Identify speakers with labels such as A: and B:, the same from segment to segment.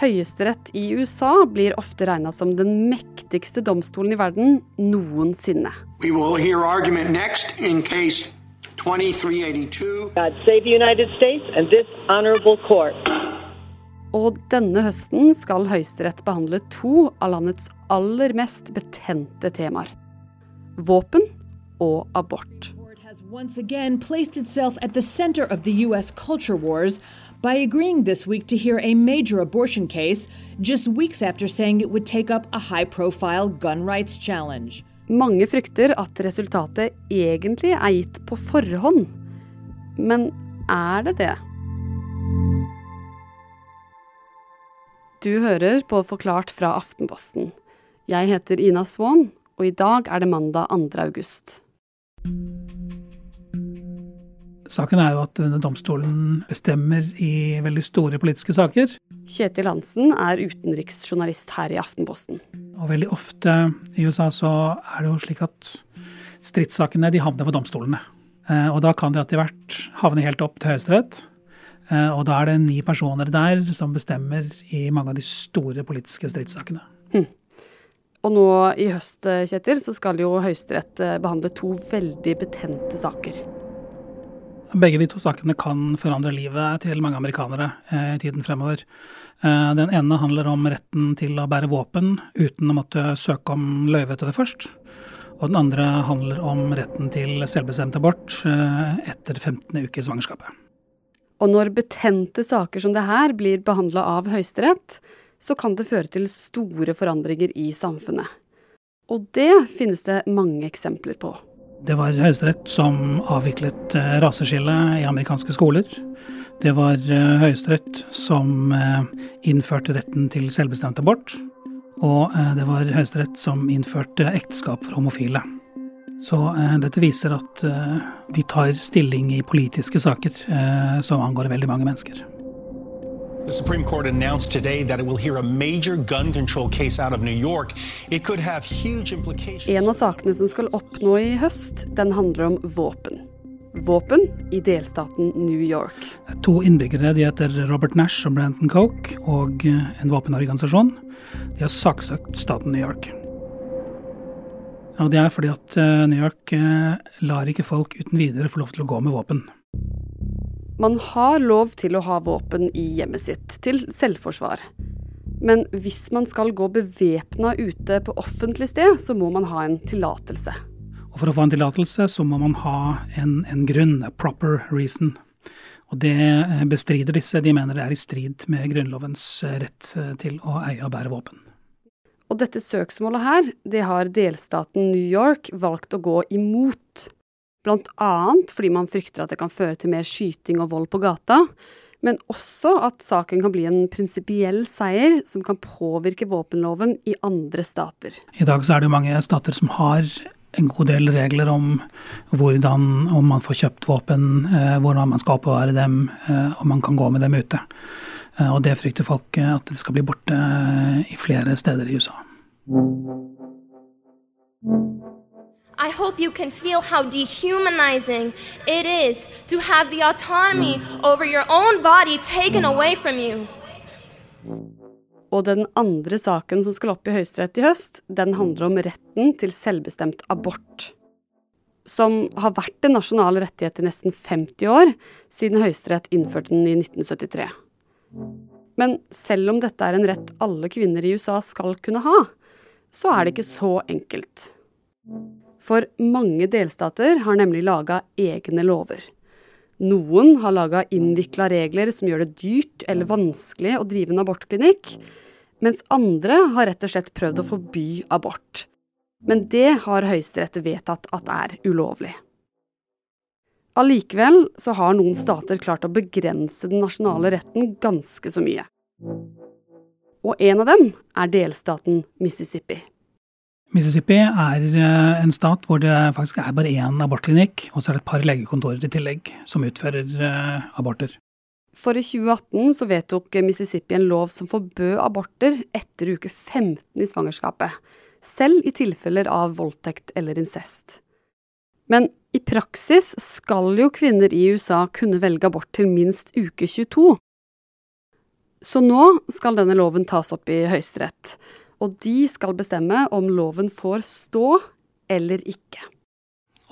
A: Høyesterett i USA blir ofte regna som den mektigste domstolen i verden noensinne.
B: Vi will hear argument next in case 2382.
C: God save the United States and this honorable court.
A: Og denne høsten skal Høyesterett behandle to av landets aller mest betente temaer. Våpen og abort.
D: Has once again placed itself at the center of the U.S. culture wars by agreeing this week to hear a major abortion case just weeks after saying it would take up a high profile gun rights challenge.
A: Mange frykter at resultatet egentlig er gitt på forhånd. Men er det det? Du hører på Forklart fra Aftenposten. Jeg heter Ina Swan, og i dag er det mandag 2. august.
E: Saken er jo at denne domstolen bestemmer i veldig store politiske saker.
A: Kjetil Hansen er utenriksjournalist her i Aftenposten.
E: Og veldig ofte i USA så er det jo slik at stridssakene de havner for domstolene. Eh, Og da kan de etter hvert havne helt opp til Høyesterett. Eh, Og da er det ni personer der som bestemmer i mange av de store politiske stridssakene.
A: Og nå i høst, Kjetil, så skal jo Høyesterett eh, behandle to veldig betente saker.
E: Begge de to sakene kan forandre livet til mange amerikanere eh, i tiden fremover. Eh, Den ene handler om retten til å bære våpen uten å måtte søke om løyve til det først. Og den andre handler om retten til selvbestemt abort eh, etter 15. uke i svangerskapet.
A: Og når betente saker som det her blir behandla av Høyesterett, så kan det føre til store forandringer i samfunnet. Og det finnes det mange eksempler på.
E: Det var Høyesterett som avviklet eh, raseskillet i amerikanske skoler. Det var eh, Høyesterett som eh, innførte retten til selvbestemt abort. Og det var Høyesterett som innførte ekteskap for homofile. Så dette viser at de tar stilling i politiske saker som angår veldig mange mennesker.
F: The Supreme Court announced today that it will hear a major gun control case out of New York. It could have huge implications.
A: En av sakene som skal oppnå i høst, den handler om våpen. Våpen i delstaten New York.
E: To innbyggere, de heter Robert Nash og Branton Coke, og eh, en våpenorganisasjon. De har saksøkt staten New York. Og det er fordi at eh, New York eh, lar ikke folk uten videre få lov til å gå med våpen.
A: Man har lov til å ha våpen i hjemmet sitt, til selvforsvar. Men hvis man skal gå bevæpna ute på offentlig sted, så må man ha en tillatelse.
E: Og for å få en tillatelse, så må man ha en, en grunn, a proper reason. Og det eh, bestrider disse. De mener det er i strid med Grunnlovens eh, rett eh, til å eie og bære våpen.
A: Og dette søksmålet her, det har delstaten New York valgt å gå imot. Blant annet fordi man frykter at det kan føre til mer skyting og vold på gata, men også at saken kan bli en prinsipiell seier som kan påvirke våpenloven i andre stater.
E: I dag så er det jo mange stater som har en god del regler om hvordan om man får kjøpt våpen, eh, hvordan man skal oppbevare dem, eh, om man kan gå med dem ute. Eh, og det frykter folk at det skal bli borte i flere steder i USA.
G: I hope you can feel how dehumanizing it is to have the autonomy over your own body taken away from you.
A: Og den andre saken som skal opp i Høyesterett i høst, den handler om retten til selvbestemt abort. Som har vært en nasjonal rettighet i nesten 50 år, siden Høyesterett innførte den i 1973. Men selv om dette er en rett alle kvinner i USA skal kunne ha, så er det ikke så enkelt. For mange delstater har nemlig laga egne lover. Noen har laga innvikla regler som gjør det dyrt eller vanskelig å drive en abortklinikk, mens andre har rett og slett prøvd å forby abort. Men det har Høyesterett vedtatt at er ulovlig. Allikevel så har noen stater klart å begrense den nasjonale retten ganske så mye. Og en av dem er delstaten Mississippi.
E: Mississippi er eh, en stat hvor det faktisk er bare én abortklinikk, og så er det et par legekontorer i tillegg som utfører eh, aborter.
A: For i 2018 så vedtok Mississippi en lov som forbød aborter etter uke 15 i svangerskapet, selv i tilfeller av voldtekt eller incest. Men i praksis skal jo kvinner i USA kunne velge abort til minst uke 22. Så nå skal denne loven tas opp i Høyesterett. Og de skal bestemme om loven får stå eller ikke.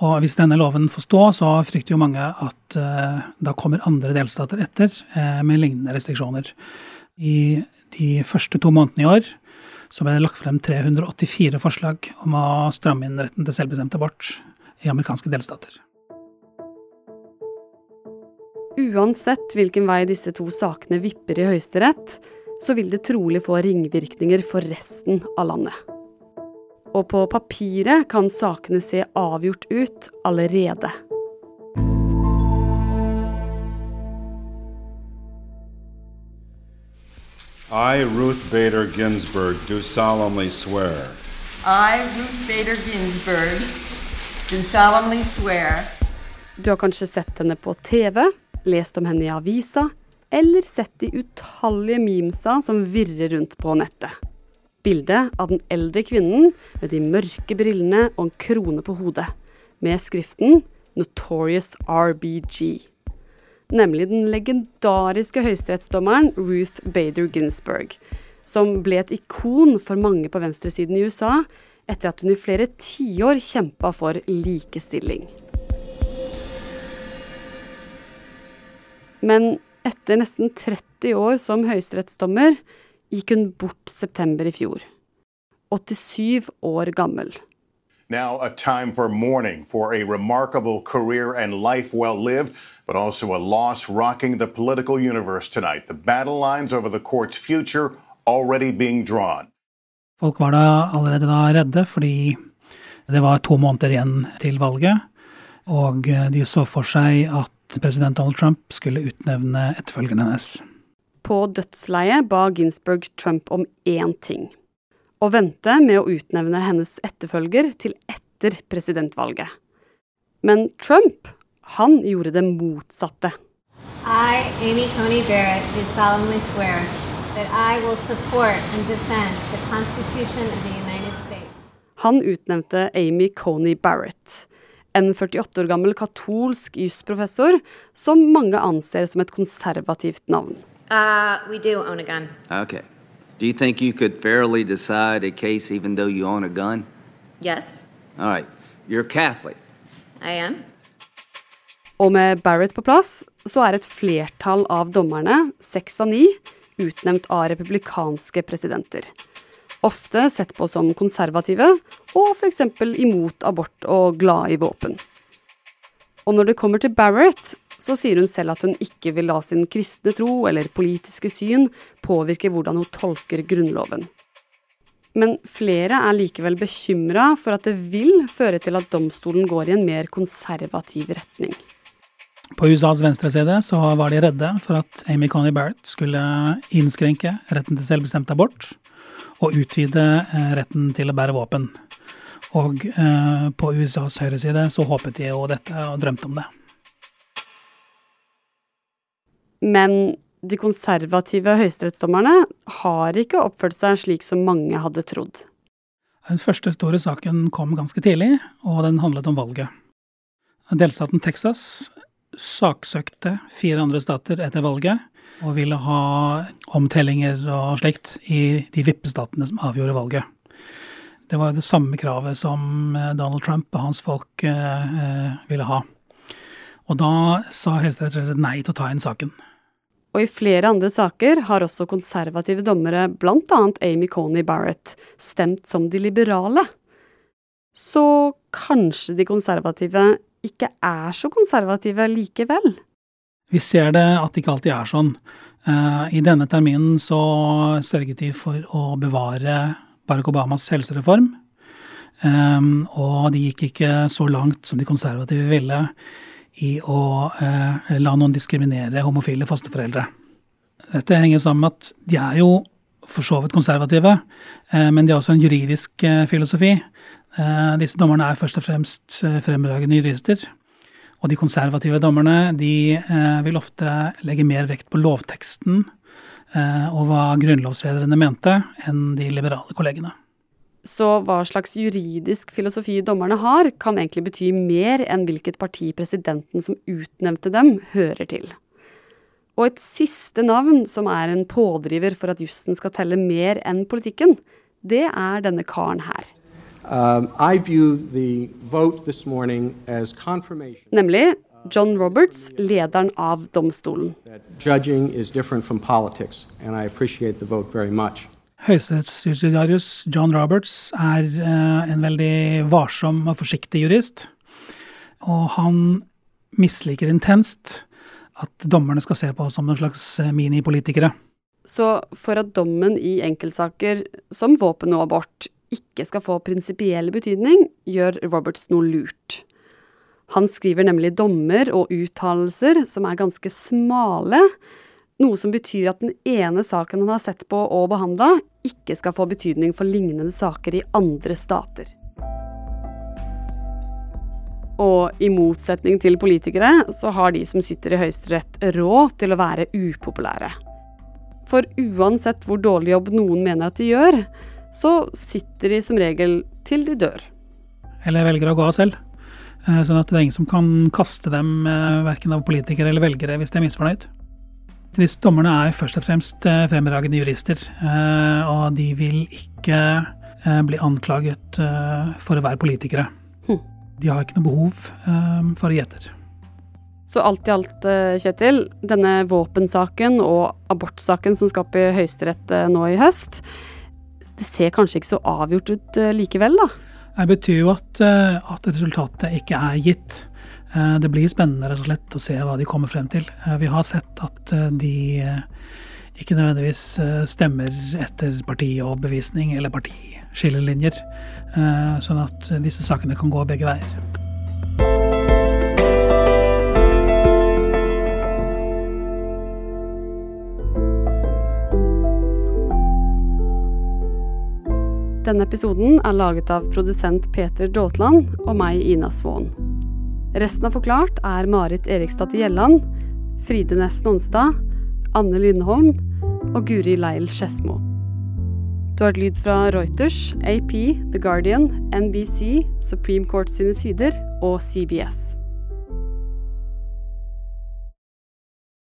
E: Og hvis denne loven får stå, så frykter jo mange at eh, da kommer andre delstater etter eh, med lignende restriksjoner. I de første to månedene i år så ble det lagt frem 384 forslag om å stramme inn retten til selvbestemt abort i amerikanske delstater.
A: Uansett hvilken vei disse to sakene vipper i Høyesterett, så vil det trolig få ringvirkninger for resten av landet. Og på papiret kan sakene se avgjort ut allerede.
H: I, Ruth Bader Ginsburg, do solemnly swear.
I: I, Ruth Bader Ginsburg, do solemnly swear.
A: Du har kanskje sett henne på TV, lest om henne i avisa, eller sett de utallige memesa som virrer rundt på nettet. Bildet av den eldre kvinnen med de mørke brillene og en krone på hodet, med skriften 'Notorious RBG' nemlig den legendariske høyesterettsdommeren Ruth Bader Ginsburg, som ble et ikon for mange på venstresiden i USA etter at hun i flere tiår kjempa for likestilling. Men etter nesten 30 år som høyesterettsdommer gikk hun bort september i fjor. 87 år gammel.
J: Now, a time for mourning for a remarkable career and life well lived, but also a loss rocking the political universe tonight. The battle lines over the court's future already being drawn.
E: Folk var da allerede da redde, fordi det var to måneder igjen til valget. Og de så for seg at president Donald Trump skulle utnevne etterfølgeren hennes.
A: På dødsleiet ba Ginsburg Trump om én ting Å vente med å utnevne hennes etterfølger til etter presidentvalget. Men Trump, han gjorde det motsatte.
K: I, Amy Coney Barrett, do solemnly swear that I will support and defend the Constitution of the United States.
A: Han utnevnte Amy Coney Barrett, en 48 år gammel katolsk jusprofessor som mange anser som et konservativt navn.
K: Uh, we do own a gun.
L: Okay. Do you think you could fairly decide a case even though you own a gun?
K: Yes.
L: All right. You're Catholic.
K: I am.
A: Og med Barrett på plass, så er et flertall av dommerne, seks av ni, utnevnt av republikanske presidenter. Ofte sett på som konservative, og f.eks. imot abort og glad i våpen. Og når det kommer til Barrett, så sier hun selv at hun ikke vil la sin kristne tro eller politiske syn påvirke hvordan hun tolker Grunnloven. Men flere er likevel bekymra for at det vil føre til at domstolen går i en mer konservativ retning.
E: På USAs venstreside så var de redde for at Amy Coney Barrett skulle innskrenke retten til selvbestemt abort og utvide eh, retten til å bære våpen. Og eh, på USAs høyreside så håpet de jo dette og drømte om det.
A: Men de konservative høyesterettsdommerne har ikke oppført seg slik som mange hadde trodd.
E: Den første store saken kom ganske tidlig, og den handlet om valget. Delstaten Texas saksøkte fire andre stater etter valget og ville ha omtellinger og slikt i de vippestatene som avgjorde valget. Det var det samme kravet som eh, Donald Trump og hans folk eh, eh, ville ha. Og da sa Høyesterett nei til å ta inn saken.
A: Og i flere andre saker har også konservative dommere, bl.a. Amy Coney Barrett, stemt som de liberale. Så kanskje de konservative ikke er så konservative likevel?
E: Vi ser det at det ikke alltid er sånn. Eh, I denne terminen så sørget de for å bevare Barack Obamas helsereform. Eh, og de gikk ikke så langt som de konservative ville i å eh, la noen diskriminere homofile fosterforeldre. Dette henger sammen med at de er jo for så vidt konservative, men de har også en juridisk filosofi. Disse dommerne er først og fremst fremragende jurister. Og de konservative dommerne de eh, vil ofte legge mer vekt på lovteksten og hva grunnlovsfedrene mente, enn de liberale kollegene.
A: Så hva slags juridisk filosofi dommerne har, kan egentlig bety mer enn hvilket parti presidenten som utnevnte dem, hører til. Og et siste navn som er en pådriver for at jussen skal telle mer enn politikken, det er denne karen her.
M: Um, I view the vote this morning as confirmation
A: Nemlig John Roberts, lederen av domstolen.
M: that judging is different from politics, and I appreciate the vote very much.
E: Høyesterettsjustitiarius John Roberts er eh, en veldig varsom og forsiktig jurist. Og han misliker intenst at dommerne skal se på oss som noen slags eh, minipolitikere.
A: Så for at dommen i enkeltsaker som våpen og abort ikke skal få prinsipiell betydning, gjør Roberts noe lurt. Han skriver nemlig dommer og uttalelser som er ganske smale, noe som betyr at den ene saken han har sett på og behandla, ikke skal få betydning for lignende saker i andre stater. Og i motsetning til politikere, så har de som sitter i Høyesterett råd til å være upopulære. For uansett hvor dårlig jobb noen mener at de gjør, så sitter de som regel til de dør.
E: Eller velger å gå av selv. Eh, Sånn at det er ingen som kan kaste dem, eh, verken av politikere eller velgere, hvis de er misfornøyd. Disse dommerne er først og fremst eh, fremragende jurister, og de vil ikke bli anklaget for å være politikere. De har ikke noe behov eh, for å gi etter.
A: Så alt i alt, Kjetil, denne våpensaken og abortsaken som skal opp i Høyesterett nå i høst, det ser kanskje ikke så avgjort ut eh, likevel, da?
E: Det betyr jo at, eh, at resultatet ikke er gitt. Eh, Det blir spennende rett og slett å se hva de kommer frem til. Vi har sett at de ikke nødvendigvis stemmer etter partioverbevisning eller partiskillelinjer. Sånn at disse sakene kan gå begge veier.
A: Denne episoden er laget av produsent Peter Daatland og meg, Ina Svaan. Resten av Forklart er Marit Erikstad Gjelland, Fride Næss Nonstad, Anne Lindholm og Guri Leil Skedsmo. Du har hørt lyd fra Reuters, AP, The Guardian, NBC, Supreme Court sine sider og CBS.